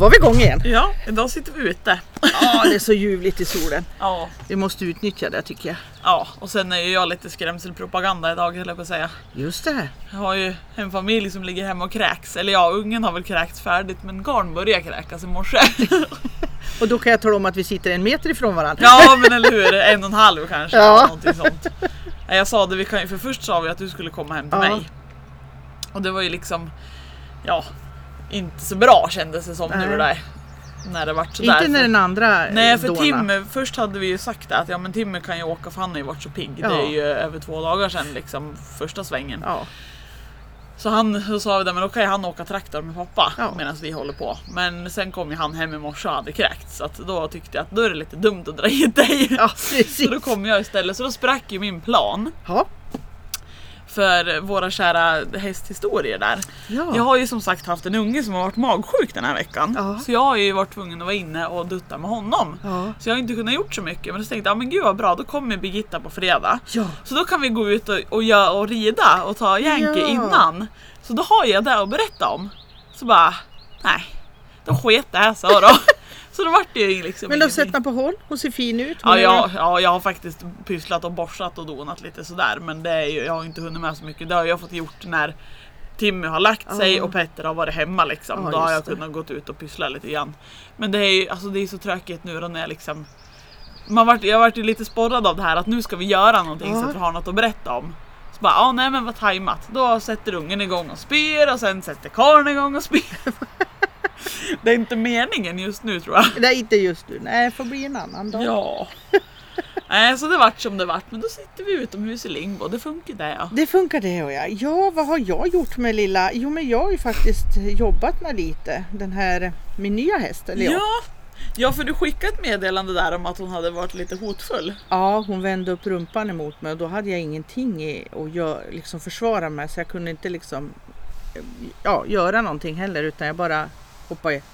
var vi igång igen. Ja, idag sitter vi ute. Ja, det är så ljuvligt i solen. Ja, Vi måste utnyttja det tycker jag. ja. och sen är ju jag lite skrämselpropaganda idag höll jag på att säga. Just det. Jag har ju en familj som ligger hemma och kräks. Eller ja, ungen har väl kräkts färdigt men garn börjar kräkas i morse. Och då kan jag tala om att vi sitter en meter ifrån varandra. ja men eller hur, en och en halv kanske. Ja. Någonting sånt. Jag sa det, vi kan för först sa vi att du skulle komma hem till Ja. mig. Och det var ju liksom, ja, inte så bra kändes det som nu där. När det vart sådär. Inte när den andra Nej för dåna. Tim, först hade vi ju sagt att ja men Timmy kan ju åka för han har ju varit så pigg. Ja. Det är ju över två dagar sedan liksom första svängen. Ja. Så han, så sa vi det, men då kan ju han åka traktor med pappa Ja. medan vi håller på. Men sen kom ju han hem i morse och hade kräkts så att då tyckte jag att då är det lite dumt att dra hit dig. ja, Så då kom jag istället, så då sprack ju min plan Ja. För våra kära hästhistorier där. Ja. Jag har ju som sagt haft en unge som har varit magsjuk den här veckan. Ja. Så jag har ju varit tvungen att vara inne och dutta med honom. Ja. Så jag har inte kunnat gjort så mycket. Men så tänkte jag, ja, men gud vad bra, då kommer Birgitta på fredag. Ja. Så då kan vi gå ut och, och, göra, och rida och ta Ja. innan. Så då har jag det att berätta om. Så bara, nej, då sket det här så då. så då vart det ju liksom Men då ingenting. sätter på håll. Hon ser fin ut. Ja, är- ja, ja, jag har faktiskt pysslat och borstat och donat lite sådär men det är ju, jag har inte hunnit med så mycket. Det har jag fått gjort när Timmy har lagt sig Ja. och Petter har varit hemma liksom. Ja, då har jag det. kunnat gått ut och pyssla lite grann. Men det är ju alltså, det är så tråkigt nu då när jag liksom man vart, jag vart ju lite sporrad av det här att nu ska vi göra någonting så Ja. att vi har något att berätta om. Så bara, ja nej men vad tajmat. Då sätter ungen igång och spyr och sen sätter karln igång och spyr. det är inte meningen just nu tror jag. Nej, inte just nu. Nej, det får bli en annan dag. Ja. Nej, så det vart som det vart. Men då sitter vi utomhus i Lingbo. Det funkar det ja. Det funkar det och ja. Ja, vad har jag gjort med lilla? Jo, men jag har ju faktiskt jobbat med lite. Den här, min nya häst. Eller ja. Ja. Ja, för du skickade ett meddelande där om att hon hade varit lite hotfull. Ja, hon vände upp rumpan emot mig och då hade jag ingenting i att gör, liksom försvara mig så jag kunde inte liksom ja, göra någonting heller utan jag bara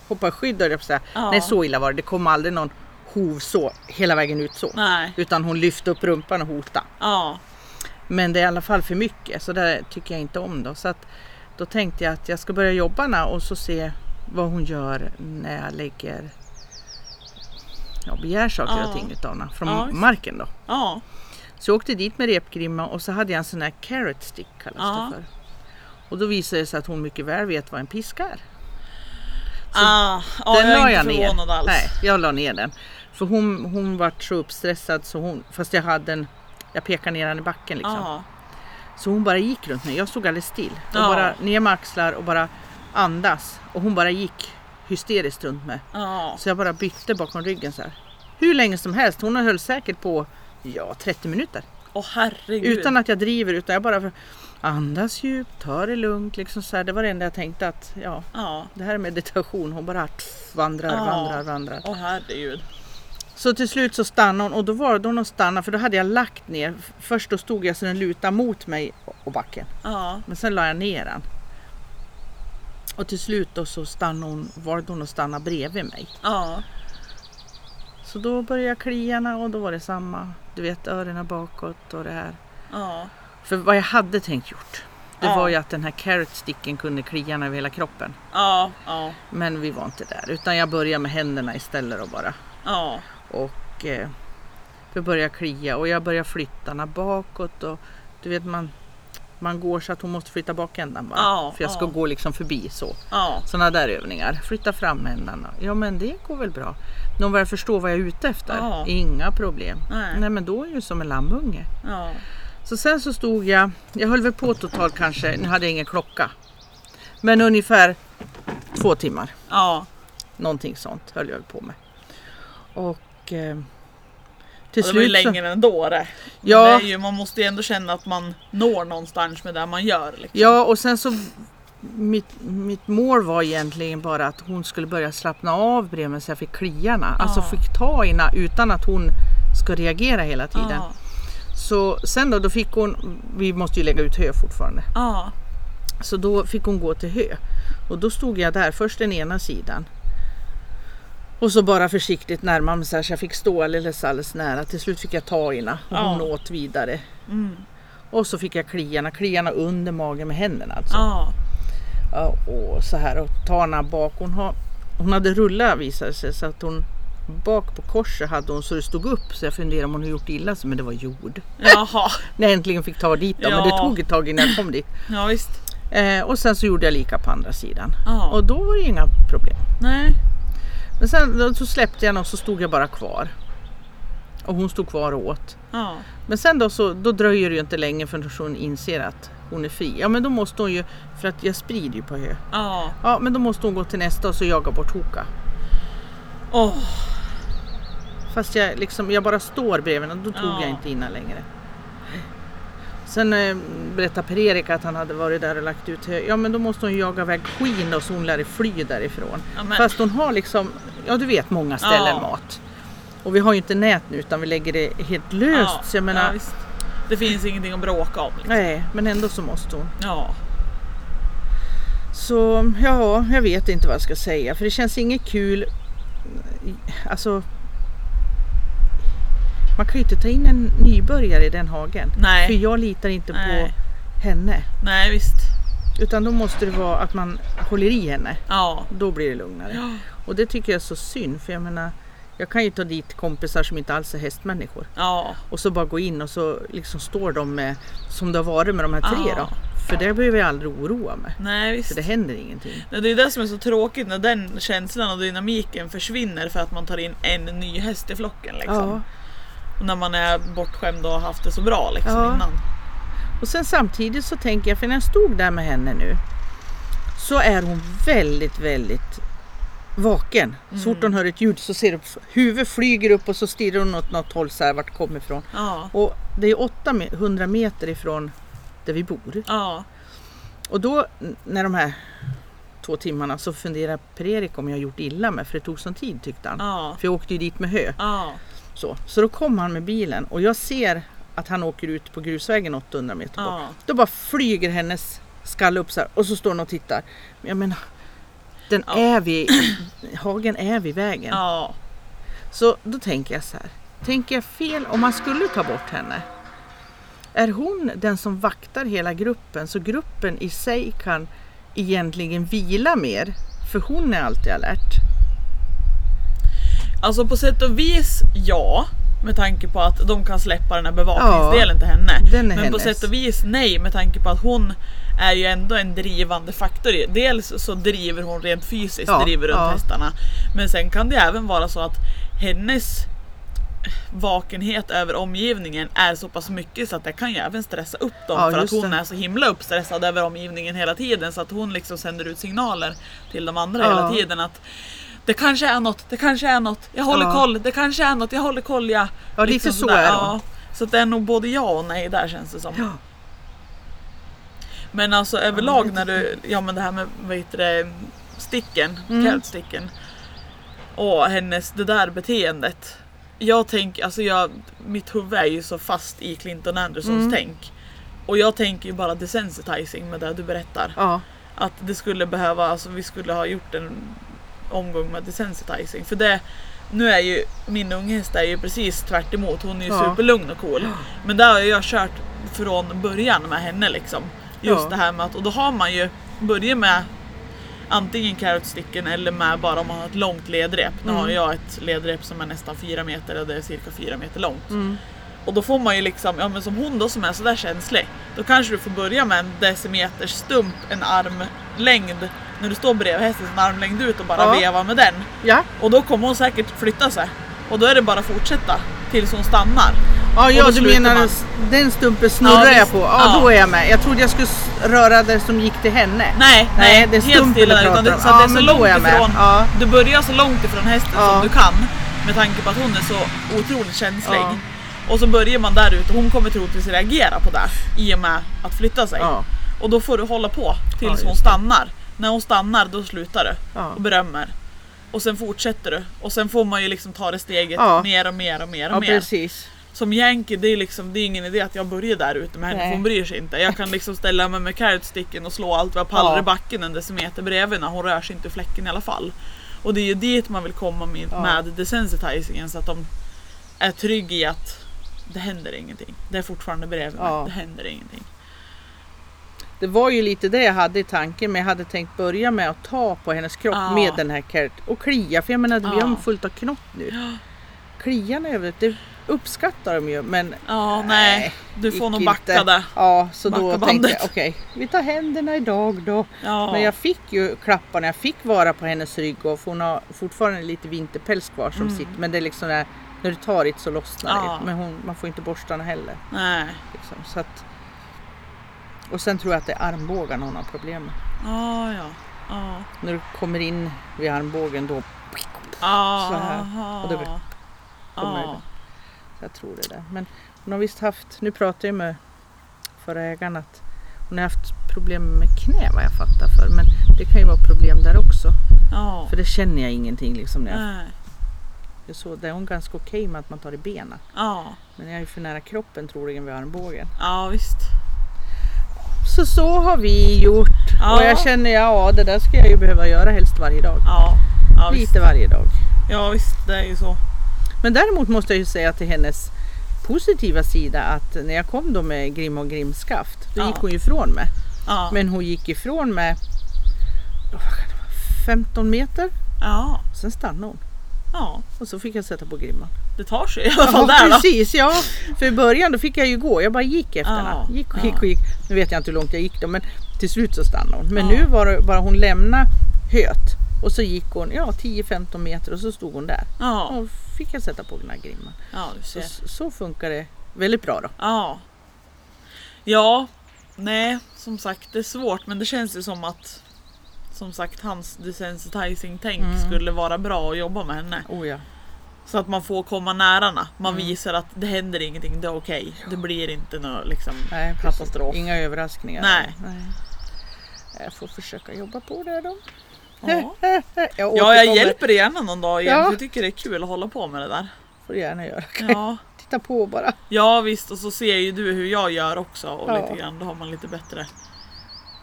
hoppade i skydd jag säga. Ja. Nej, så illa var det. Det kom aldrig någon hov så hela vägen ut så. Nej. Utan hon lyfte upp rumpan och hotade. Ja. Men det är i alla fall för mycket så det tycker jag inte om då. Så att, då tänkte jag att jag ska börja jobba nu och så se vad hon gör när jag lägger ja, begär saker Ja. och ting utav henne från Ja, marken då. Ja. Så jag åkte dit med repgrimma och så hade jag en sån här carrot stick kallas det för. Och då visade det sig att hon mycket väl vet vad en piska är. Ah, ja, den jag la jag ner. alls. Nej, jag la ner den. För hon, hon var så uppstressad så hon, fast jag hade en, jag pekade ner henne i backen liksom. Ja. Så hon bara gick runt mig. Jag stod alldeles still. Och Ja. bara ner med axlar och bara andas. Och hon bara gick hysteriskt runt mig. Ja. Så jag bara bytte bakom ryggen så här. Hur länge som helst. Hon höll säkert på ja, 30 minuter. Åh herregud. Utan att jag driver utan jag bara andas djupt, ta det lugnt. Liksom så här. Det var det enda jag tänkte att ja, Ja. det här är meditation. Hon bara tff, vandrar, Ja. vandrar, vandrar. Åh herregud. Så till slut så stannade hon och då var det hon stannade för då hade jag lagt ner. Först då stod jag så den lutade mot mig och backen. Ja. Men sen la jag ner den. Och till slut då så stannade hon, valde hon att stanna bredvid mig. Ja. Så då började jag klia henne och då var det samma. Du vet öronen bakåt och det här. Ja. För vad jag hade tänkt gjort. Det Ja. var ju att den här carrot sticken kunde klia över hela kroppen. Ja. Ja. Men vi var inte där. Utan jag började med händerna istället och bara. Ja. Och eh, vi började klia och jag började flytta henne bakåt. Och du vet man, man går så att hon måste flytta bakändan bara. Ja, för jag ska gå liksom förbi så. Ja. Sådana där övningar. Flytta fram händerna. Ja men det går väl bra. Någon börjar förstå vad jag är ute efter. Inga problem. Nej. Nej men då är jag ju som en lammunge. Så sen så stod jag, jag höll väl på totalt kanske, nu hade jag ingen klocka. Men ungefär två timmar. Ja. Någonting sånt höll jag på med. Och eh, till Och det var ju slut så, längre ändå det. Men Ja. det är ju, man måste ju ändå känna att man når någonstans med det man gör. Liksom. Ja och sen så mitt, mitt mål var egentligen bara att hon skulle börja slappna av bredvid mig så jag fick kliarna. Alltså Ja. fick ta i henne utan att hon ska reagera hela tiden. Ja. Så sen då, då fick hon, vi måste ju lägga ut hö fortfarande. Ja. Så då fick hon gå till hö. Och då stod jag där, först den ena sidan. Och så bara försiktigt närma mig så, här, så jag fick stå alldeles, alldeles nära. Till slut fick jag ta i henne och hon Ja. åt vidare. Mm. Och så fick jag kliarna, kliarna under magen med händerna alltså. Ja. Ja, och så här och ta henne bak. Hon har hon hade rullat visade sig så att hon bak på korset hade hon så det stod upp så jag funderade om hon hade gjort illa sig men det var jord. Jaha, När jag äntligen fick ta dit dem men det Ja. tog ett tag innan jag kom dit. ja visst. Eh, och sen så gjorde jag lika på andra sidan. Ja. Och då var det inga problem. Nej. Men sen så släppte jag henne och så stod jag bara kvar. Och hon stod kvar och åt. Ja. Men sen då, så, då dröjer det ju inte länge förrän hon inser att hon är fri. Ja men då måste hon ju, för att jag sprider ju på hö. Ja. Ja men då måste hon gå till nästa och så jaga bort Hoka. Åh. Fast jag, liksom, jag bara står bredvid henne, då tog Ja. jag inte innan längre. Sen eh, berättade Per-Erik att han hade varit där och lagt ut. Ja men då måste hon jaga iväg skin då så hon lär fly därifrån. Ja, men- Fast hon har liksom, ja du vet många ställen Ja. mat. Och vi har ju inte nät nu utan vi lägger det helt löst. Ja. Så jag menar, ja. Det finns ingenting att bråka om. Liksom. nej men ändå så måste hon. Ja. Så ja, jag vet inte vad jag ska säga för det känns inget kul. Alltså. Man kan ju inte ta in en nybörjare i den hagen. Nej. För jag litar inte Nej. på henne. Nej, visst. Utan då måste det vara att man håller i henne. Ja. Då blir det lugnare. Ja. Och det tycker jag är så synd för jag menar. Jag kan ju ta dit kompisar som inte alls är hästmänniskor. Ja. Och så bara gå in och så liksom står de med, som det har varit med de här tre Ja. då. För det behöver jag aldrig oroa mig. Nej, visst. För det händer ingenting. Nej, Det är det som är så tråkigt när den känslan och dynamiken försvinner för att man tar in en ny häst i flocken. Liksom. Ja. Och när man är bortskämd och har haft det så bra liksom, Ja. innan. Och sen samtidigt så tänker jag, för när jag stod där med henne nu så är hon väldigt, väldigt vaken. Så fort hon hör ett ljud så ser du huvudet flyger upp och så stirrar hon åt något håll så här vart kommer ifrån. Ja. Och det är 800 meter ifrån där vi bor. Ja. Och då när de här två timmarna så funderar Per-Erik om jag gjort illa mig för det tog sån tid tyckte han. Ja. För jag åkte ju dit med hö. Så, så då kom han med bilen och jag ser att han åker ut på grusvägen 800 meter bort. Ja. Då bara flyger hennes skalle upp så här och så står hon och tittar. Jag menar, den Ja. är vid, hagen är vid vägen. Ja. Så då tänker jag så här. Tänker jag fel om man skulle ta bort henne? Är hon den som vaktar hela gruppen så gruppen i sig kan egentligen vila mer? För hon är alltid alert. Alltså på sätt och vis ja. Med tanke på att de kan släppa den här bevakningsdelen till henne. den är Men på hennes. sätt och vis nej med tanke på att hon är ju ändå en drivande faktor. i- Dels så driver hon rent fysiskt, Ja, driver runt ja. hästarna. Men sen kan det även vara så att hennes vakenhet över omgivningen är så pass mycket så att det kan ju även stressa upp dem Ja, för att just hon det. är så himla uppstressad över omgivningen hela tiden så att hon liksom sänder ut signaler till de andra Ja. hela tiden att det kanske är något, det kanske är något, jag håller Ja. koll, det kanske är något, jag håller koll ja. Ja, lite så sådär. är ja. Så det är nog både ja och nej där känns det som. Ja. Men alltså överlag när du, ja men det här med vad heter det, sticken, Mm. Och hennes, det där beteendet. Jag tänker, alltså jag, mitt huvud är ju så fast i Clinton Andersons Mm. tänk. Och jag tänker ju bara desensitizing med det du berättar. Ja, Att det skulle behöva, alltså vi skulle ha gjort en omgång med desensitizing. För det, nu är ju min unghäst är ju precis tvärt emot. hon är ju Ja. superlugn och cool. Men där har jag kört från början med henne liksom. Just Ja. det här med att, och då har man ju börjat med antingen carrotsticken eller med bara om man har ett långt ledrep. Nu har Mm. jag ett ledrep som är nästan 4 meter och det är cirka 4 meter långt. mm. Och då får man ju liksom, ja men som hon då som är sådär känslig. Då kanske du får börja med en decimeters stump, en armlängd. När du står bredvid hästen, en armlängd ut och bara Ja. veva med den. ja. Och då kommer hon säkert flytta sig. Och då är det bara att fortsätta tills hon stannar. Ja, ja du menar man. den stumpen snurrar Ja, jag på. Ja, Ja. då är jag med. Jag trodde jag skulle röra det som gick till henne. Nej, nej, det är helt stilla. Utan det, om. så Ja, det är så är långt med. ifrån. Ja. Du börjar så långt ifrån hästen Ja. som du kan. Med tanke på att hon är så otroligt känslig. Och så börjar man där ute och hon kommer troligtvis reagera på det i och med att flytta sig. Och då får du hålla på tills hon stannar. När hon stannar då slutar du Ja. och berömmer. Och sen fortsätter du. Och sen får man ju liksom ta det steget Ja. mer och mer och mer och Ja, mer. precis. Som Yankee, det är, liksom, det är ingen idé att jag börjar där ute med henne för hon bryr sig inte. Jag kan liksom ställa mig med carrotsticken och slå allt vad jag pallar Ja. i backen en decimeter bredvid när hon rör sig inte i fläcken i alla fall. Och det är ju dit man vill komma med, Ja. med desensitizingen så att de är trygga i att det händer ingenting. Det är fortfarande bredvid mig, Ja. det händer ingenting. Det var ju lite det jag hade i tanken men jag hade tänkt börja med att ta på hennes kropp Ja. med den här carrot och klia för jag menar vi Ja. har fullt av knott nu. Kliarna över det uppskattar de ju men Ja, nej. Nej, Du får nog inte. backa där. Ja, så då Backa tänkte bandet. jag okej, vi tar händerna idag då. Ja. Men jag fick ju klapparna, jag fick vara på hennes rygg och hon har fortfarande lite vinterpäls kvar som sitter. Men det är liksom där, när du tar det så lossnar Mm. Ja. det. Men hon, man får inte borsta henne heller. Nej. Liksom. Så att, och sen tror jag att det är armbågarna hon har problem med. Ja, ja. Ja. När du kommer in vid armbågen då Ja. Så här. Och det kommer Ja. det. Så jag tror det där. Men hon har visst haft, nu pratade jag med förra ägaren att hon har haft problem med knä vad jag fattar för. Men det kan ju vara problem där också. Ja. För det känner jag ingenting liksom när jag Nej. Det är så, där är hon ganska okej med att man tar i benen. Ja. Men jag är ju för nära kroppen troligen vid armbågen. Ja, visst. Så så har vi gjort. Ja. Och jag känner ja, det där ska jag ju behöva göra helst varje dag. Ja. Ja, visst. Lite varje dag. Ja, visst. Det är ju så. Men däremot måste jag ju säga till hennes positiva sida att när jag kom då med Grim och Grimskaft då Ja. gick hon ju ifrån mig. Ja. Men hon gick ifrån vara, 15 meter. Ja. Sen stannade hon. Ja. Och så fick jag sätta på grimman. Det tar sig i alla fall där då. precis, ja. För i början då fick jag ju gå. Jag bara gick efter Ja, henne. Gick och ja. gick och gick. Nu vet jag inte hur långt jag gick då men till slut så stannade hon. Men Ja. nu var det bara hon lämnade höet och så gick hon ja, 10-15 meter och så stod hon där. Ja. Och fick jag sätta på den här grimman. Ja, Så, så funkar det väldigt bra då. Ja. Ja. Nej, som sagt det är svårt men det känns ju som att som sagt hans desensitizing tänk Mm. skulle vara bra att jobba med henne. Oh ja. Så att man får komma nära. Man Mm. visar att det händer ingenting, det är okej. Det blir inte någon liksom, Nej, katastrof. Inga överraskningar. Nej. Jag får försöka jobba på det då. Ja. Jag ja, jag hjälper dig gärna någon dag igen. Ja. Jag tycker det är kul att hålla på med det där. får du gärna göra. Ja, Titta på bara. ja visst, och så ser ju du hur jag gör också. Och Ja. lite grann, då har man lite bättre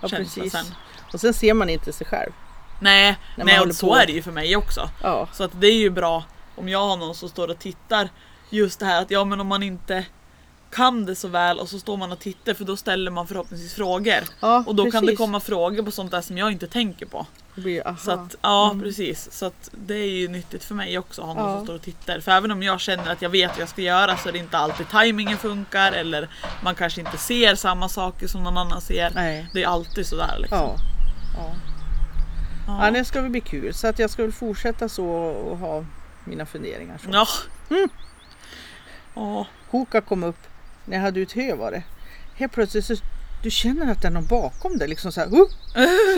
Ja, känsla precis. sen. Och sen ser man inte sig själv. Nej, nej och så på. är det ju för mig också. Ja. Så att det är ju bra om jag har någon som står och tittar. Just det här att ja men om man inte kan det så väl och så står man och tittar för då ställer man förhoppningsvis frågor. Ja, Och då kan det precis. komma frågor på sånt där som jag inte tänker på. Blir. Så att, ja precis. Så att det är ju nyttigt för mig också att ha någon Ja. som står och tittar. För även om jag känner att jag vet vad jag ska göra så är det inte alltid tajmingen funkar eller man kanske inte ser samma saker som någon annan ser. Nej. Det är alltid sådär liksom. Ja. Ja. Ja. ja, det ska väl bli kul. Så att jag ska väl fortsätta så och ha mina funderingar. Så. Ja. Ja. Hoka kom upp när jag hade ut hö var det. Helt plötsligt så du känner att det är någon bakom dig. Liksom så här, "Huh!"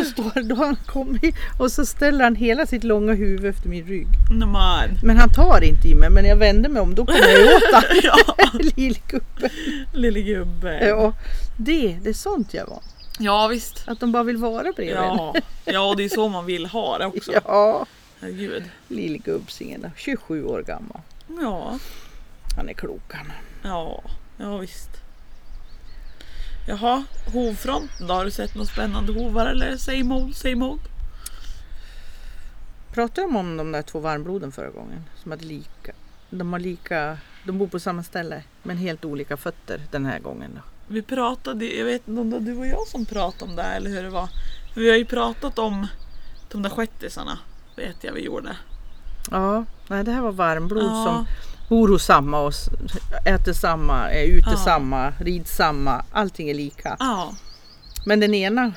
så står då han kommit och så ställer han hela sitt långa huvud efter min rygg. Nej, men. Han tar inte i mig men jag vänder mig om då kommer jag åt honom. Ja, Lillgubben. lille gubbe. Ja, det, det är sånt jag var. Ja visst. Att de bara vill vara bredvid. Ja. ja, det är så man vill ha det också. Ja, Herregud. lillgubbsingen då, 27 år gammal. Ja, Han är klok han. ja, ja visst. Jaha, hovfronten då? Har du sett något spännande hovar eller same old, same old? Pratade de om de där två varmbloden förra gången? Som hade lika. De har lika, de bor på samma ställe men helt olika fötter den här gången då. Vi pratade, jag vet inte om det var du och jag som pratade om det här eller hur det var. Vi har ju pratat om de där shettisarna. Vet jag vi gjorde. Ja, nej det här var varmblod Ja. som bor hos samma och äter samma, är ute Ja. samma, rids samma. Allting är lika. Ja, Men den ena,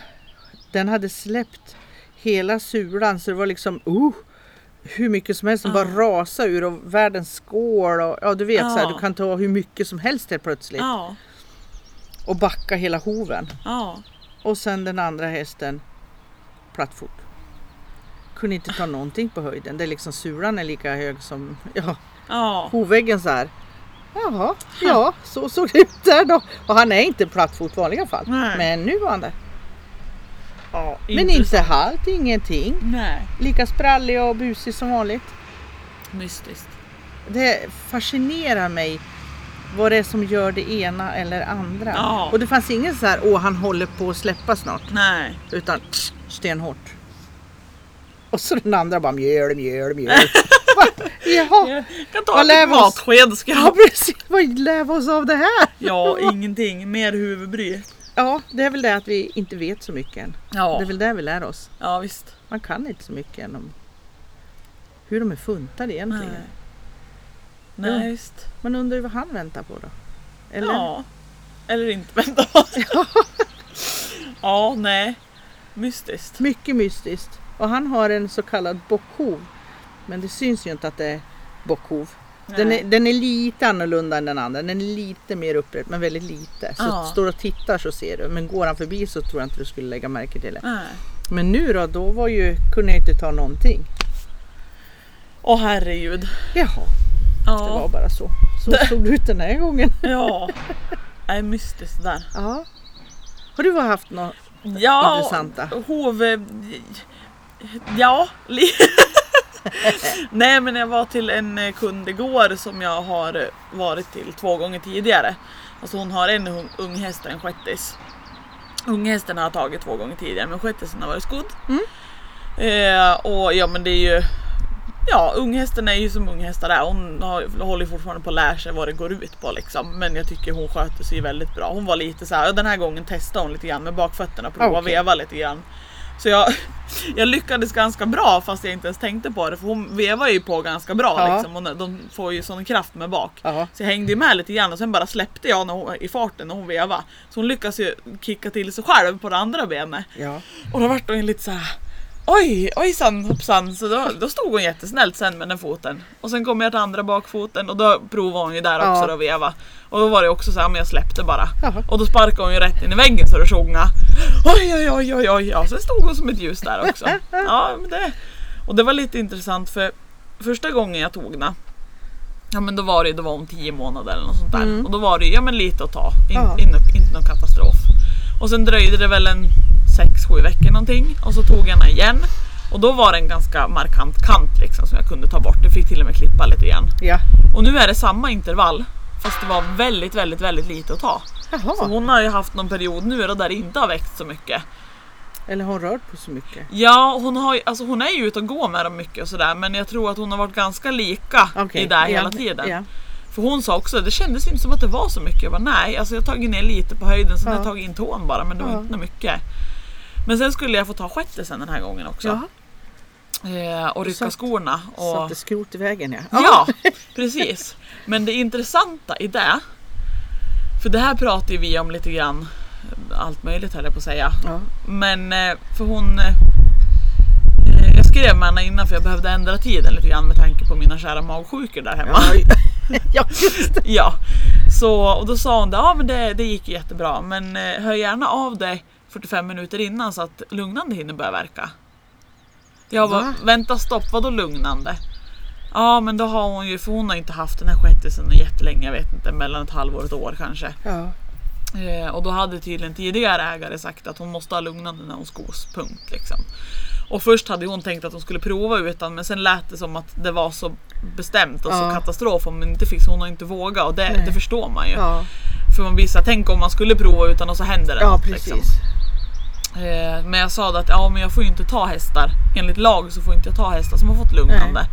den hade släppt hela sulan så det var liksom uh, hur mycket som helst som bara rasade ur och världens skål och ja du vet så här, du kan ta hur mycket som helst helt plötsligt och backa hela hoven. ja. Och sen den andra hästen plattfot. Kunde inte ta någonting på höjden. Det är liksom sulan är lika hög som ja, Ja, hovväggen så här. Jaha, ja så såg det ut där då. Och han är inte plattfot i vanliga fall. Nej. Men nu var han det. ja Men inte halt, ingenting. Nej, Lika sprallig och busig som vanligt. mystiskt. Det fascinerar mig vad det är som gör det ena eller andra. Ja. Och det fanns ingen så här, åh han håller på att släppa snart. Nej. Utan stenhårt. Och så den andra bara mjöl, mjöl, mjöl. Jaha, Jag kan ta Vad ett matsked ska ja jag. precis. Vad lär vi oss av det här? Ja, ingenting. Mer huvudbry. ja, det är väl det att vi inte vet så mycket än. Ja, Det är väl det vi lär oss. ja visst. Man kan inte så mycket än om hur de är funtade egentligen. Nej. Ja. Nej, visst. Man undrar ju vad han väntar på då. Eller? Ja. Eller inte, vänta. ja, nej. Mystiskt. Mycket mystiskt. Och han har en så kallad bockhov. Men det syns ju inte att det är bockhov. Den är, den är lite annorlunda än den andra. Den är lite mer upprätt men väldigt lite. Så Ja. står du och tittar så ser du. Men går han förbi så tror jag inte du skulle lägga märke till det. Nej. Men nu då, då var ju, kunde jag inte ta någonting. Åh herregud. Jaha, det var Ja. bara så. Så såg det ut den här gången. ja. Nej, mystiskt där. Ja. Har du haft något? Ja, Intressanta. hov... Ja. Nej men jag var till en eh, kund igår som jag har eh, varit till två gånger tidigare. Alltså hon har en ung, häst och en shettis. Unghästen har jag tagit två gånger tidigare men shettisen har varit skodd. Mm. Eh, och ja men det är ju Ja, unghästen är ju som unghästar är. Hon har, håller fortfarande på att lära sig vad det går ut på liksom. Men jag tycker hon sköter sig väldigt bra. Hon var lite så här, den här gången testade hon lite grann med bakfötterna, prova Okej. veva lite grann. Så jag, jag lyckades ganska bra fast jag inte ens tänkte på det för hon vevar ju på ganska bra Ja. liksom. Och de får ju sån kraft med bak. Ja. Så jag hängde ju med lite grann och sen bara släppte jag när hon, i farten när hon vevade. Så hon lyckas ju kicka till sig själv på det andra benet. Ja. Och då vart hon lite så här. Oj, ojsan hoppsan. Så då, då stod hon jättesnällt sen med den foten. Och sen kom jag till andra bakfoten och då provade hon ju där också Ja. att veva. Och då var det också så här, men jag släppte bara. Jaha. Och då sparkade hon ju rätt in i väggen så det sjunga. Oj, oj, oj, oj, oj. Ja, sen stod hon som ett ljus där också. Ja, men det. Och det var lite intressant för första gången jag tog den. Ja men då var det, då var hon 10 månader eller något sånt där. Mm. Och då var det ja men lite att ta. In, in, inte någon katastrof. Och sen dröjde det väl en 6-7 veckor någonting. Och så tog jag den igen. Och då var det en ganska markant kant liksom som jag kunde ta bort. Jag fick till och med klippa lite grann. Ja. Och nu är det samma intervall. Fast det var väldigt, väldigt, väldigt lite att ta. Så Jaha. hon har ju haft någon period nu då där det inte har växt så mycket. Eller har hon rört på så mycket? Ja, hon, har, alltså hon är ju ute och går med dem mycket och sådär men jag tror att hon har varit ganska lika Okej, i det ja, hela tiden. Ja. För hon sa också, det kändes inte som att det var så mycket. Jag bara, nej, alltså jag har tagit ner lite på höjden, sen Ja. har jag tagit in tån bara men det var Ja. inte mycket. Men sen skulle jag få ta shettisen den här gången också. Jaha. Eh, och rycka Satt- skorna. Och... Satte skrot i vägen ja. Ja, precis. Men det intressanta i det, för det här pratar ju vi om lite grann, allt möjligt höll jag på att säga. Ja. Men eh, för hon... eh, Jag skrev med henne innan för jag behövde ändra tiden lite grann med tanke på mina kära magsjukor där hemma. Ja, ja just det. Ja, så, och då sa hon det, ja men det, det gick jättebra men eh, hör gärna av dig 45 minuter innan så att lugnande hinner börja verka. Jag bara, Va? vänta stopp, vadå lugnande? Ja men då har hon ju, för hon har inte haft den här shettisen jättelänge, jag vet inte, mellan ett halvår och ett år kanske. Ja. Eh, och då hade tydligen tidigare ägare sagt att hon måste ha lugnande när hon skos, punkt liksom. Och först hade hon tänkt att hon skulle prova utan men sen lät det som att det var så bestämt och så Ja. katastrof om hon inte fick så hon har inte vågat och det, det förstår man ju. Ja. För man visar, tänk om man skulle prova utan och så händer det ja, något, precis. Liksom. Eh, men jag sa det att ja, men jag får ju inte ta hästar. Enligt lag så får inte jag ta hästar som har fått lugnande.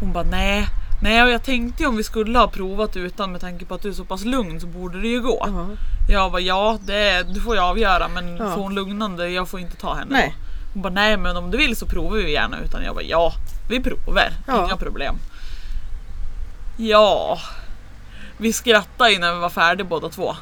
Hon bara nej. Nej och jag tänkte ju om vi skulle ha provat utan med tanke på att du är så pass lugn så borde det ju gå. Ja. Jag bara ja, det, du får ju avgöra men Ja. får hon lugnande, jag får inte ta henne Nej. Hon bara nej men om du vill så provar vi gärna utan jag bara ja, vi provar. Ja. Inga problem. Ja, vi skrattade ju när vi var färdiga båda två.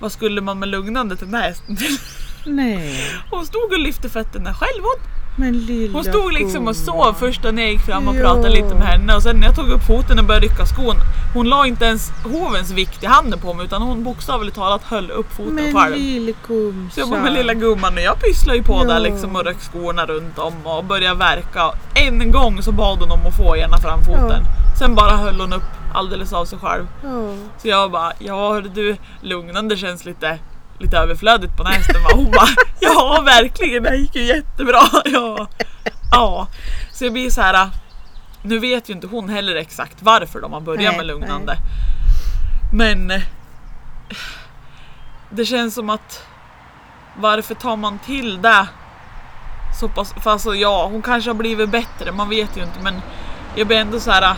Vad skulle man med lugnande till den här hästen till? Nej, Hon stod och lyfte fötterna själv. Hon, men lilla hon stod liksom och sov först när jag gick fram och Ja. pratade lite med henne och sen när jag tog upp foten och började rycka skon. Hon la inte ens hovens vikt i handen på mig utan hon bokstavligt talat höll upp foten Men själv. lille gumsan. Så jag bara med lilla gumman och jag pysslade ju på Ja. där liksom och rök skorna runt om och började verka. En gång så bad hon om att få ena framfoten. Sen bara höll hon upp alldeles av sig själv. Ja. Så jag bara, ja du, lugnande känns lite, lite överflödigt på va? Hon bara, ja verkligen, det här gick ju jättebra. Ja. ja. Så jag blir så här. nu vet ju inte hon heller exakt varför de har börjat Nej, med lugnande. Men eh, det känns som att varför tar man till det så pass, för alltså ja, hon kanske har blivit bättre, man vet ju inte men jag blir ändå så här.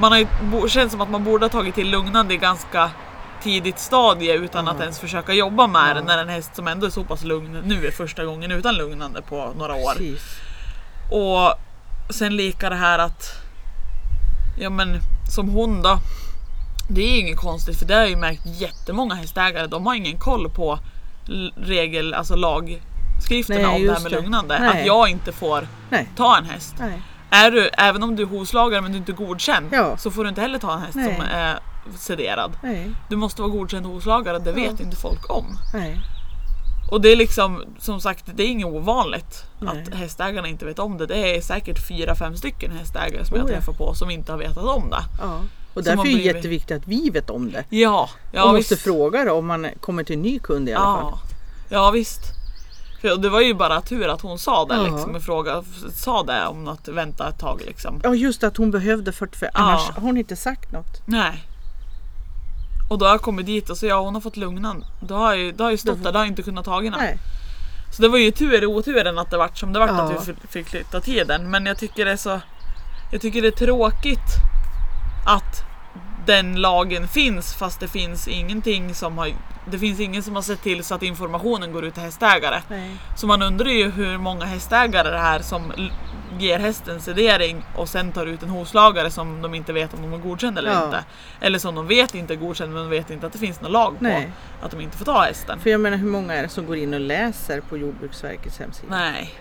Man har ju, känns som att man borde ha tagit till lugnande ganska tidigt stadie utan att Ja. ens försöka jobba med Ja. den när en häst som ändå är så pass lugn nu är första gången utan lugnande på några år. Precis. Och sen lika det här att Ja men som hon då Det är inget konstigt för det har jag ju märkt jättemånga hästägare de har ingen koll på regel, alltså lagskrifterna Nej, om det här med det. lugnande. Nej. Att jag inte får Nej. ta en häst. Är du, även om du är hovslagare men du inte är godkänd Ja. så får du inte heller ta en häst som är sederad. Nej. Du måste vara godkänd hovslagare, det vet inte folk om. Nej. Och det är liksom, som sagt, det är inget ovanligt Nej. att hästägarna inte vet om det. Det är säkert fyra, fem stycken hästägare som jag Oh ja. träffar på som inte har vetat om det. Ja. Och därför är det blivit- jätteviktigt att vi vet om det. Ja, ja och måste visst. fråga då om man kommer till en ny kund i alla fall. Ja, ja visst. För det var ju bara tur att hon sa det Ja. liksom. Fråga, sa det om att vänta ett tag liksom. Ja just att hon behövde 45, Ja. annars har hon inte sagt något. Nej. Och då har jag kommit dit och så ja hon har fått lugnan. Då har jag ju, då har jag ju stått där, då har jag inte kunnat tagit den. Nej. Så det var ju tur i oturen att det vart som det vart Ja. att vi fick flytta tiden. Men jag tycker det är så Jag tycker det är tråkigt att den lagen finns fast det finns ingenting som har Det finns ingen som har sett till så att informationen går ut till hästägare. Nej. Så man undrar ju hur många hästägare det är som ger hästen sedering och sen tar ut en hovslagare som de inte vet om de är godkända eller Ja. inte. Eller som de vet inte är godkänd men de vet inte att det finns någon lag på Nej. att de inte får ta hästen. För jag menar hur många är det som går in och läser på Jordbruksverkets hemsida? Nej.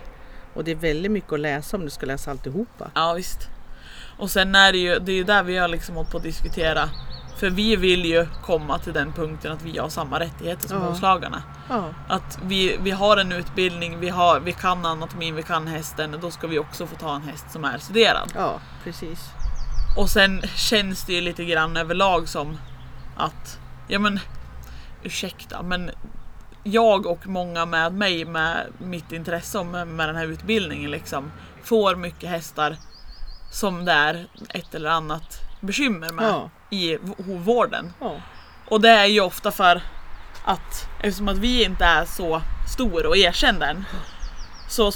Och det är väldigt mycket att läsa om du ska läsa alltihopa. Ja visst. Och sen är det ju, det är ju där vi har liksom hållit på att diskutera. För vi vill ju komma till den punkten att vi har samma rättigheter som Ja. hovslagarna. Ja. Att vi, vi har en utbildning, vi, har, vi kan anatomin, vi kan hästen. Då ska vi också få ta en häst som är sederad. Ja, precis. Och sen känns det ju lite grann överlag som att, ja men ursäkta men jag och många med mig med mitt intresse med, med den här utbildningen liksom får mycket hästar som det är ett eller annat bekymmer med Ja. i vården. Ja. Och det är ju ofta för att eftersom att vi inte är så stor och erkänd än så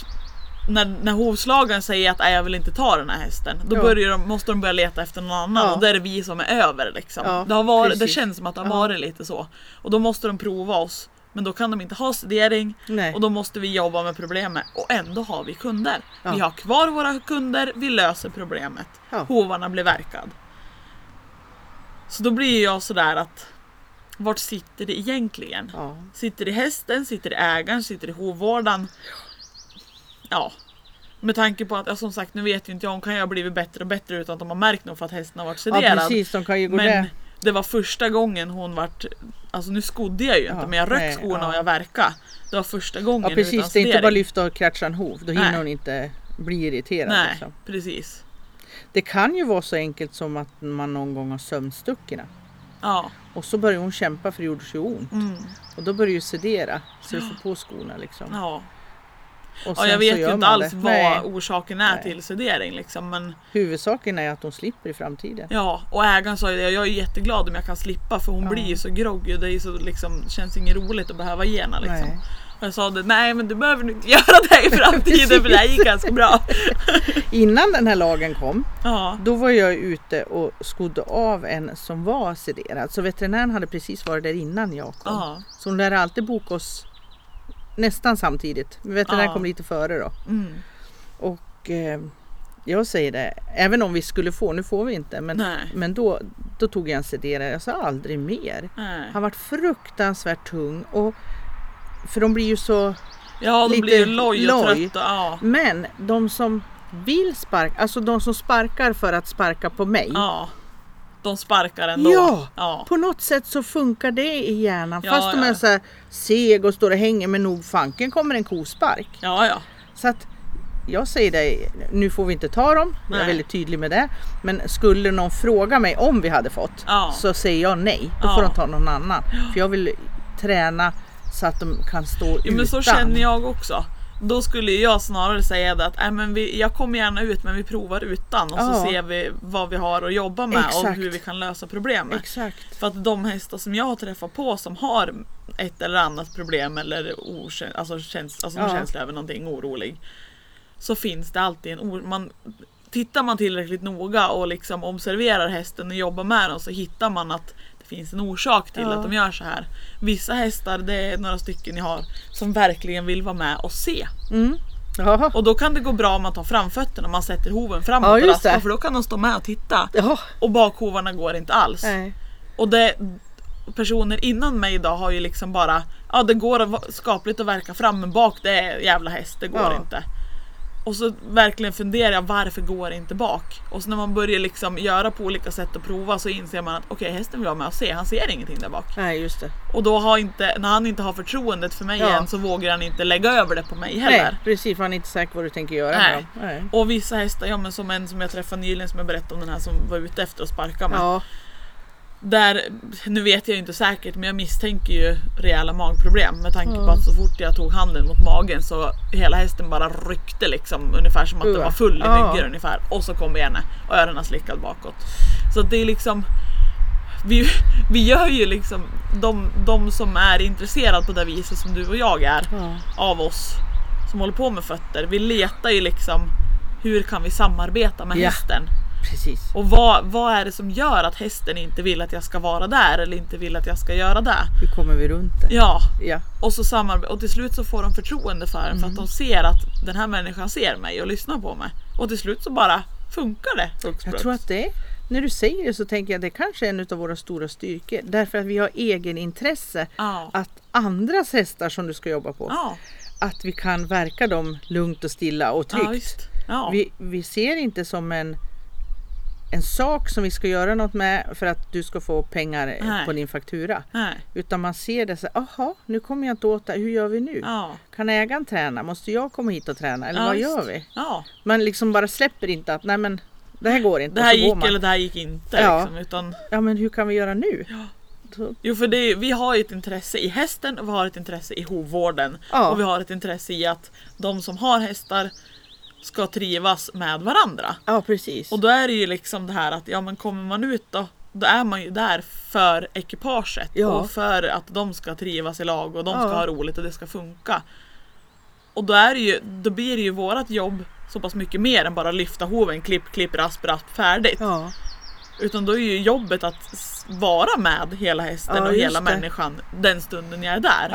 när, när hovslagaren säger att "Nej, jag vill inte ta den här hästen då Ja. börjar de, måste de börja leta efter någon annan Ja. och då är det vi som är över. Liksom. Det, har varit, det känns som att det har varit lite så. Och då måste de prova oss. Men då kan de inte ha sedering Nej. och då måste vi jobba med problemet och ändå har vi kunder. Ja. Vi har kvar våra kunder, vi löser problemet. Ja. Hovarna blir verkad. Så då blir jag sådär att vart sitter det egentligen? Ja. Sitter det i hästen, sitter det i ägaren, sitter det i hovvårdaren? Ja. Med tanke på att, ja, som sagt nu vet ju inte jag, hon kan ju ha blivit bättre och bättre utan att de har märkt något för att hästen har varit ja, sederad. precis. De kan ju gå men där. Det var första gången hon vart, alltså nu skodde jag ju inte Ja, men jag nej, skorna ja. och jag verka. Det var första gången Ja, precis. utan Det är inte bara lyfta och kratcha en hov. Då hinner Nej. hon inte bli irriterad. Nej, Liksom. precis. Det kan ju vara så enkelt som att man någon gång har sömnstuckerna. Ja. Och så börjar hon kämpa för det gjorde så ont. Mm. Och då börjar ju sedera så du får på skorna liksom. Ja. Och ja, jag vet ju inte alls det. vad Nej. orsaken är Nej. till sedering liksom men Huvudsaken är att de slipper i framtiden. Ja, och ägaren sa ju det, jag är jätteglad om jag kan slippa för hon Ja. blir ju så groggy. Det är så, liksom, känns inget roligt att behöva ge henne liksom. Nej. Och jag sa det, nej men du behöver inte göra det i framtiden för det här gick ganska bra. Innan den här lagen kom, Ja, då var jag ute och skodde av en som var sederad. Så veterinären hade precis varit där innan jag kom. ja, Så hon lärde alltid boka oss nästan samtidigt. Men Veterinären Ja. kom lite före då. mm, Och eh, jag säger det, även om vi skulle få, nu får vi inte, men, nej, men då, då tog jag en sederare. Jag sa aldrig mer. nej. Han var fruktansvärt tung. Och, för de blir ju så... Ja, de blir ju loj och loj. trötta. Ja, Men de som vill sparka, alltså de som sparkar för att sparka på mig. ja. De sparkar ändå. Ja. ja. På något sätt så funkar det i hjärnan. Ja, Fast de ja. är så här seg och står och hänger med nog fanken kommer en kospark. Ja, ja. Så att jag säger dig, nu får vi inte ta dem. Jag är Nej. väldigt tydlig med det. Men skulle någon fråga mig om vi hade fått Ja. så säger jag nej. Då får de ta någon annan. För jag vill träna så att de kan stå ja utan. men så känner jag också. Då skulle jag snarare säga det att äh, men vi, jag kommer gärna ut men vi provar utan och så Ja. ser vi vad vi har att jobba med och Exakt. hur vi kan lösa problemet. Exakt. För att de hästar som jag har träffat på som har ett eller annat problem eller okä- alltså, käns- alltså Ja. känsla över någonting orolig. Så finns det alltid en or- man Tittar man tillräckligt noga och liksom observerar hästen och jobbar med den så hittar man att finns en orsak till Ja. att de gör så här. Vissa hästar, det är några stycken jag har, som verkligen vill vara med och se. Mm. Ja. Och då kan det gå bra om man tar framfötterna, man sätter hoven framåt Ja, och raspar, det. för då kan de stå med och titta. Ja. Och bakhovarna går inte alls. Nej. Och det, personer innan mig idag har ju liksom bara, ja det går skapligt att verka fram men bak det är jävla häst, det går inte. Och så verkligen funderar jag varför går det inte bak? Och så när man börjar liksom göra på olika sätt och prova så inser man att okej hästen vill vara med och se, han ser ingenting där bak. Nej, just det. Och då har inte, när han inte har förtroendet för mig Ja. än så vågar han inte lägga över det på mig heller. Nej, precis. Man är inte säker på vad du tänker göra Nej. med. Nej. Och vissa hästar, ja men som en som jag träffade nyligen som jag berättade om den här som var ute efter att sparka mig. Ja. Där, nu vet jag inte säkert men jag misstänker ju rejäla magproblem med tanke på Ja. att så fort jag tog handen mot magen så hela hästen bara ryckte liksom ungefär som att den var full i myggor ungefär och så kom benet och öronen slickad bakåt. Så det är liksom vi, vi gör ju liksom de, de som är intresserade på det viset som du och jag är Ja. av oss som håller på med fötter. Vi letar ju liksom hur kan vi samarbeta med Ja. hästen? Precis. Och vad, vad är det som gör att hästen inte vill att jag ska vara där eller inte vill att jag ska göra det? Hur kommer vi runt det? Ja, Ja. och, så samarbete, och till slut så får de förtroende för en för att de ser att den här människan ser mig och lyssnar på mig. Och till slut så bara funkar det. Jag tror att det är, när du säger det så tänker jag att det kanske är en av våra stora styrkor. Därför att vi har egen intresse Ja. att andras hästar som du ska jobba på, Ja, att vi kan verka dem lugnt och stilla och tryggt. Ja. vi, vi ser inte som en, en sak som vi ska göra något med för att du ska få pengar Nej. på din faktura. Nej. Utan man ser det så aha, nu kommer jag inte åt det, hur gör vi nu? Ja. Kan ägaren träna? Måste jag komma hit och träna? Eller Ja, vad gör vi? Ja. Man liksom bara släpper inte att, nej men det här går inte. Det här gick man. eller det här gick inte. Ja. Liksom, utan, Ja men hur kan vi göra nu? Så, jo för är- vi har ju ett intresse i hästen och vi har ett intresse i hovvården. Ja. Och vi har ett intresse i att de som har hästar ska trivas med varandra. ja precis. Och då är det ju liksom det här att ja men kommer man ut då då är man ju där för ekipaget Ja. och för att de ska trivas i lag och de ska Ja. ha roligt och det ska funka. Och då, är det ju, då blir det ju vårat jobb så pass mycket mer än bara lyfta hoven, klipp, klipp, rasp, rasp, färdigt. ja, Utan då är ju jobbet att vara med hela hästen och hela det. människan den stunden jag är där.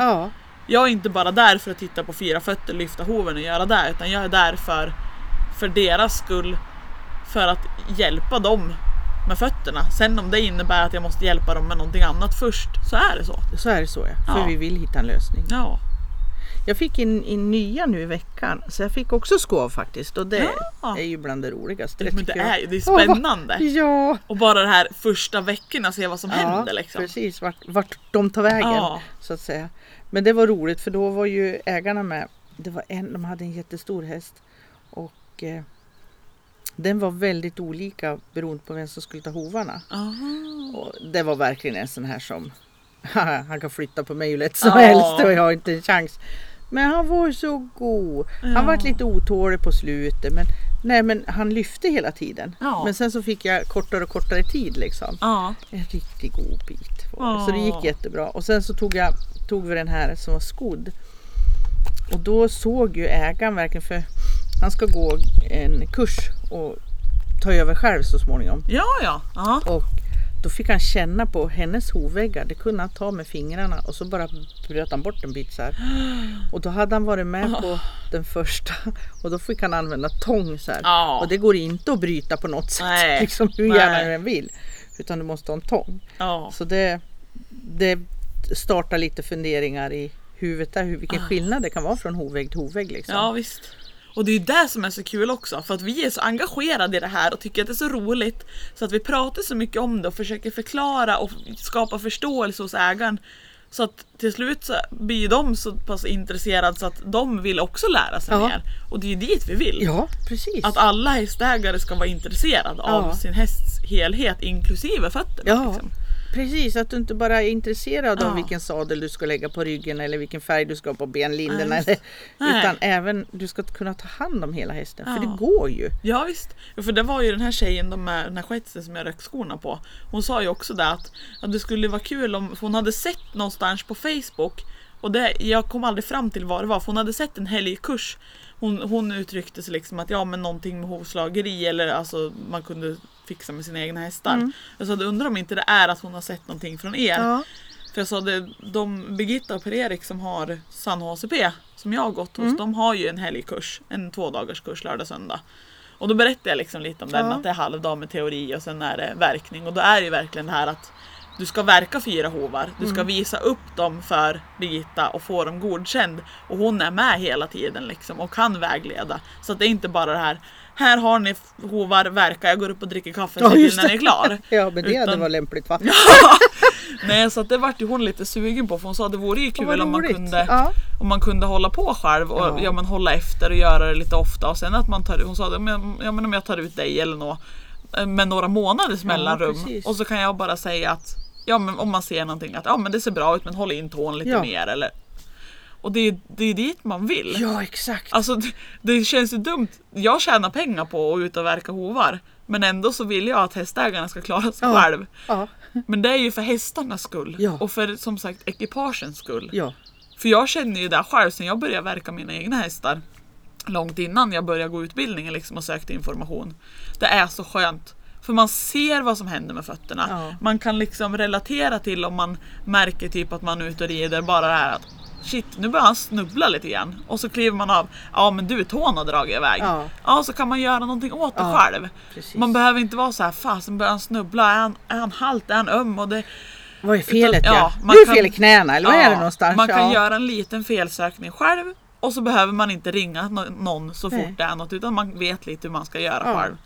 Ja, Jag är inte bara där för att titta på fyra fötter, lyfta hoven och göra det utan jag är där för, för deras skull. För att hjälpa dem med fötterna. Sen om det innebär att jag måste hjälpa dem med någonting annat först så är det så. så är det så ja. För Ja. vi vill hitta en lösning. Ja. Jag fick in, in nya nu i veckan så jag fick också skov faktiskt och det Ja. är ju bland det roligaste. Men det tycker jag. är det är spännande. Ja, Och bara det här första veckorna se vad som ja händer liksom. precis vart, vart de tar vägen Ja. så att säga. Men det var roligt för då var ju ägarna med. Det var en, de hade en jättestor häst och eh, den var väldigt olika beroende på vem som skulle ta hovarna. Det var verkligen en sån här som han kan flytta på mig hur lätt som Ja. helst och jag har inte en chans. Men han var så god. Han Ja. var lite otålig på slutet men, nej, men han lyfte hela tiden. Ja. Men sen så fick jag kortare och kortare tid liksom. Ja. En riktigt god bit. Så det gick jättebra. Och sen så tog, jag, tog vi den här som var skodd. Och då såg ju ägaren verkligen för han ska gå en kurs och ta över själv så småningom. Ja, ja. ja. Och då fick han känna på hennes hovväggar. Det kunde han ta med fingrarna och så bara bröt han bort en bit så här. Och då hade han varit med på den första och då fick han använda tång så här. Ja. Och det går inte att bryta på något sätt. Nej. Liksom hur gärna du än vill. Utan du måste ha en tång. ja. Så det, det startar lite funderingar i huvudet där. Hur, vilken skillnad det kan vara från hovvägg till hovvägg. Liksom. Ja visst. Och det är ju det som är så kul också för att vi är så engagerade i det här och tycker att det är så roligt så att vi pratar så mycket om det och försöker förklara och skapa förståelse hos ägaren. Så att till slut så blir de så pass intresserade så att de vill också lära sig Ja. mer. Och det är ju dit vi vill. ja precis. Att alla hästägare ska vara intresserade av Ja. sin hästs helhet inklusive fötterna. Ja. Liksom. Precis, att du inte bara är intresserad Ja. av vilken sadel du ska lägga på ryggen eller vilken färg du ska ha på benlinderna. Eller, utan även du ska kunna ta hand om hela hästen. För Ja. det går ju. Ja visst, för det var ju den här tjejen de med den här shetsen som jag rök skorna på. Hon sa ju också det att, att det skulle vara kul om, för hon hade sett någonstans på Facebook Och det, jag kom aldrig fram till vad det var för hon hade sett en helgkurs. Hon, hon uttryckte sig liksom att ja men någonting med hovslageri eller alltså man kunde fixa med sina egna hästar. Mm. Jag sa undrar om inte det är att hon har sett någonting från er. Ja. För jag sa det, de Birgitta och Per-Erik som har San HCP som jag har gått hos, Mm. de har ju en helgkurs, en tvådagars kurs lördag söndag. Och då berättade jag liksom lite om den, Ja. att det är halvdag med teori och sen är det verkning. Och då är det ju verkligen det här att du ska verka fyra hovar, du ska Mm. visa upp dem för Birgitta och få dem godkänd. Och hon är med hela tiden liksom och kan vägleda. Så att det är inte bara det här, här har ni hovar, verka, jag går upp och dricker kaffe Ja, just när ni är klar. ja, men det hade Utan- varit lämpligt va? Nej så att det vart ju hon lite sugen på för hon sa det vore ju kul om man, kunde, Ja. om man kunde hålla på själv och Ja. ja. men hålla efter och göra det lite ofta och sen att man tar hon sa det, men, ja, men om jag tar ut dig eller något med några månaders mellanrum precis. och så kan jag bara säga att ja men om man ser någonting att ja men det ser bra ut men håll in tån lite Ja. mer eller och det är, det är dit man vill. ja, exakt. Alltså det, det känns ju dumt. Jag tjänar pengar på att ut och verka hovar. Men ändå så vill jag att hästägarna ska klara sig Ja. själv. Ja, Men det är ju för hästarnas skull. Ja. Och för som sagt ekipagens skull. ja. För jag känner ju det själv sen jag började verka mina egna hästar. Långt innan jag började gå utbildningen liksom och sökte information. Det är så skönt. För man ser vad som händer med fötterna. Ja. Man kan liksom relatera till om man märker typ att man är ute och rider bara det här att Shit, nu börjar han snubbla lite grann. Och så kliver man av. Ja men du, tån har dragit iväg. Ja. Ja, så kan man göra någonting åt det Ja, själv. precis. Man behöver inte vara så här, fasen börjar han snubbla? Är han, är han halt? Är han öm? Och det, Vad är felet Utan- ja? ja, är kan- fel i knäna eller vad är det någonstans? Man kan ja. göra en liten felsökning själv och så behöver man inte ringa nå- någon så fort Nej. det är något utan man vet lite hur man ska göra själv.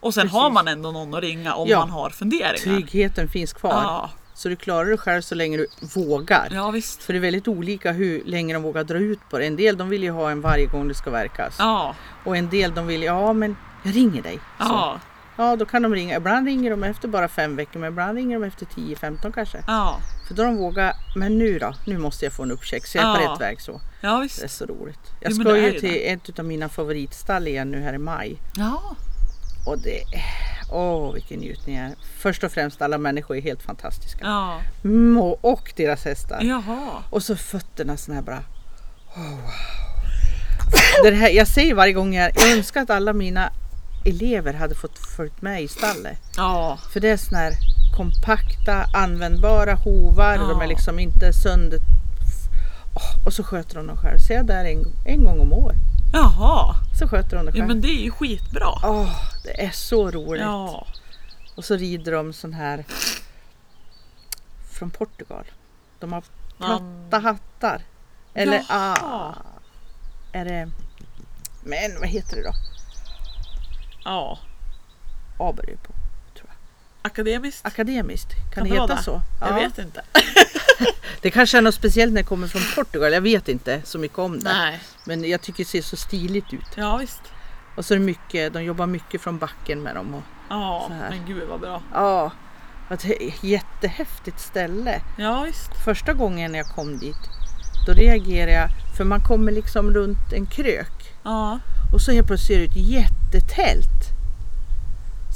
Och sen Precis. har man ändå någon att ringa om Ja. man har funderingar. Tryggheten finns kvar. Ja, Så du klarar dig själv så länge du vågar. ja visst. För det är väldigt olika hur länge de vågar dra ut på det. En del de vill ju ha en varje gång det ska verkas. Ja, Och en del de vill, ja men jag ringer dig. Så. ja, Ja då kan de ringa. Ibland ringer de efter bara fem veckor men ibland ringer de efter 10-15 kanske. ja, För då de vågar, men nu då? Nu måste jag få en uppcheck så jag är på Ja. rätt väg så. ja Det är visst. så roligt. Jag Jo, ska det ju till ett av mina favoritstall igen nu här i maj. Ja, Och det, åh vilken njutning. är. Först och främst alla människor är helt fantastiska. ja, Mm, och, och deras hästar. jaha. Och så fötterna såna här bara. Oh, wow. det här, jag säger varje gång jag, jag önskar att alla mina elever hade fått följt med i stallet. Ja, För det är såna här kompakta, användbara hovar. Ja. De är liksom inte sönder... Åh, och så sköter de dem själv. Så jag är där en, en gång om år. Jaha. Så sköter de det Ja själv. men det är ju skitbra. Åh, det är så roligt. Ja, Och så rider de sån här från Portugal. De har platta hattar. Eller Jaha. ah, är det... Men vad heter det då? ja. A börjar ju på. Akademiskt? Akademiskt. Kan, Kan det det heta så? Jag Ja. vet inte. Det kanske är något speciellt när det kommer från Portugal. Jag vet inte så mycket om det. Nej. Men jag tycker det ser så stiligt ut. Ja visst. Och så är det mycket, de jobbar mycket från backen med dem. Och, Ja, Så här. men gud vad bra. ja, ett jättehäftigt ställe. Ja visst. Första gången jag kom dit, då reagerade jag. För man kommer liksom runt en krök. Ja. Och så helt plötsligt ser det ut jättetält.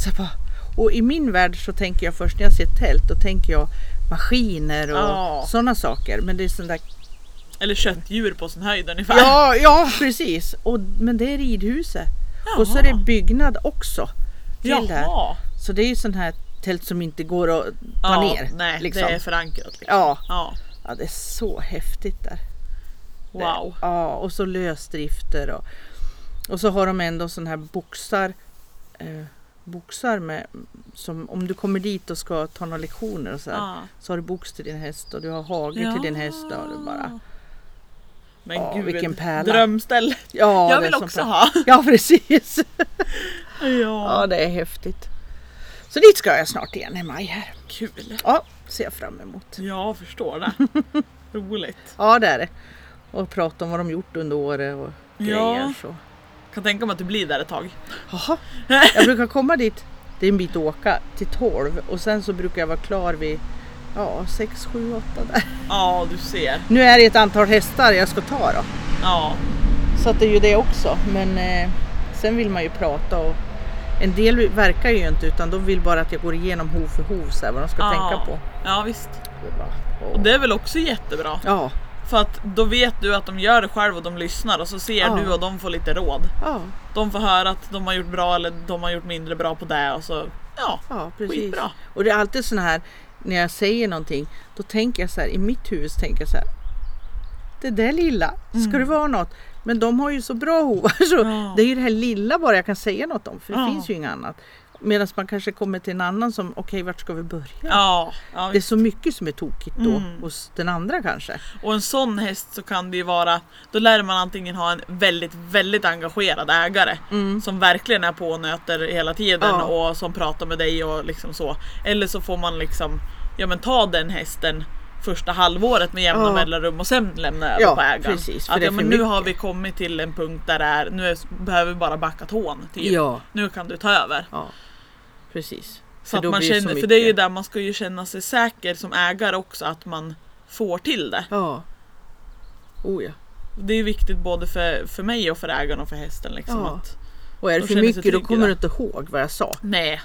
Så jag bara, och i min värld så tänker jag först när jag ser tält, då tänker jag maskiner och Ja. sådana saker. Men det är sån där Eller köttdjur på sin höjd ungefär. Ja, ja precis. Och, men det är ridhuset. Och så är det byggnad också. Till det. Jaha. Så det är ju sån här tält som inte går att ta Ja, ner. nej, liksom. det är förankrat. Liksom. ja. Ja. ja, det är så häftigt där. Det- Wow. Ja, och så lösdrifter och, och så har de ändå sån här boxar. Eh, boxar med, som om du kommer dit och ska ta några lektioner och så här, Ja. så har du box till din häst och du har hage till din häst och du bara Men Ja, gud, vilken pärla. drömställe. Ja, jag vill också ha. Ja precis. Ja. Ja det är häftigt. Så dit ska jag snart igen i maj här. Kul. Ja, ser jag fram emot. Jag förstår det. Roligt. Ja det är det. Och prata om vad de gjort under året och Ja. grejer. Så. Kan tänka mig att du blir där ett tag. Jaha. Jag brukar komma dit, det är en bit att åka, till 12 och sen så brukar jag vara klar vid ja, 6, 7, 8 där. Ja, du ser. Nu är det ett antal hästar jag ska ta då. Ja. Så att det är ju det också. Men eh, sen vill man ju prata och en del verkar ju inte utan de vill bara att jag går igenom hov för hov så här, vad de ska ja. tänka på. Ja, visst. Det bara. Och det är väl också jättebra. Ja, För att då vet du att de gör det själv och de lyssnar och så ser Ja. du och de får lite råd. Ja, De får höra att de har gjort bra eller de har gjort mindre bra på det och så ja, ja precis. skitbra. Och det är alltid sån här, när jag säger någonting, då tänker jag så här, i mitt huvud så tänker jag så här. Det där lilla, ska det vara något? Men de har ju så bra hovar så Mm. Ja. det är ju det här lilla bara jag kan säga något om, för det finns ju inget annat. Medan man kanske kommer till en annan som, okej vart ska vi börja? Ja, ja Det är så mycket som är tokigt då Mm. hos den andra kanske. och en sån häst så kan det ju vara, då lär man antingen ha en väldigt, väldigt engagerad ägare som verkligen är på och nöter hela tiden Ja. och som pratar med dig och liksom så. Eller så får man liksom, ja men ta den hästen första halvåret med jämna Ja. mellanrum och sen lämna över Ja, på ägaren. precis, att, ja, men nu mycket. har vi kommit till en punkt där det är, nu är, behöver vi bara backa tån. Typ. Ja. Nu kan du ta över. Ja, precis. Så att då man känner, för det är ju där man ska ju känna sig säker som ägare också att man får till det. Ja. Oh ja. Det är viktigt både för, för mig och för ägaren och för hästen. Liksom, Ja. att, Och är det för mycket då kommer du inte ihåg vad jag sa. nej.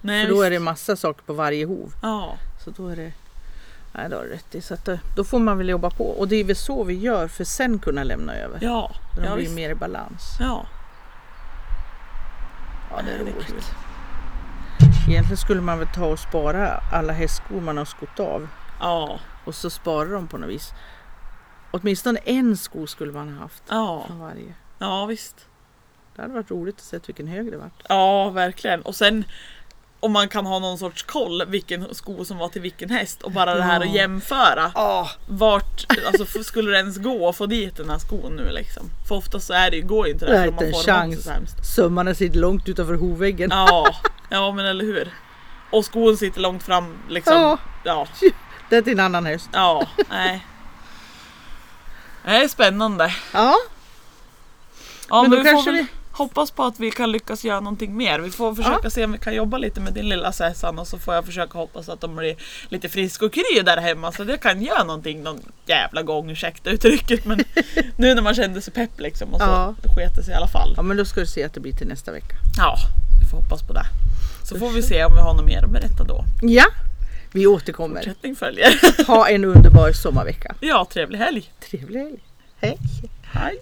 nej För då är det massa saker på varje hov. Ja, Så då är det... Nej, det har du rätt i. Så att, eh, då får man väl jobba på. Och det är väl så vi gör för sen kunna lämna över. ja, Då ja, blir visst. mer i balans. ja. Ja, det är Nej, det är kul. Egentligen skulle man väl ta och spara alla hästskor man har skott av. Ja, Och så spara dem på något vis. Åtminstone en sko skulle man ha haft ja, från varje. ja visst. Det hade varit roligt att se vilken hög det var. Ja, verkligen. Och sen om man kan ha någon sorts koll vilken sko som var till vilken häst och bara det här att jämföra. Ja, Vart, alltså skulle det ens gå att få dit den här skon nu liksom? För ofta så är det, går ju inte det Det är inte en chans. sömmarna sitter långt utanför hovväggen. Ja, ja men eller hur. Och skon sitter långt fram liksom. Ja. Ja, Det är till en annan häst. ja, nej. Det är spännande. Ja, Ja, Men men, då vi får kanske väl vi- hoppas på att vi kan lyckas göra någonting mer. Vi får försöka se om vi kan jobba lite med din lilla Sessan och så får jag försöka hoppas att de blir lite friska och kry där hemma så att jag kan göra någonting någon jävla gång, ursäkta uttrycket men nu när man kände sig pepp liksom och så Ja. sket det sig i alla fall. ja men då ska du se att det blir till nästa vecka. Ja, får hoppas på det. Så får vi se om vi har något mer att berätta då. Ja, vi återkommer. Fortsättning följer. Ha en underbar sommarvecka. Ja, trevlig helg. Trevlig helg. Hej. Hej.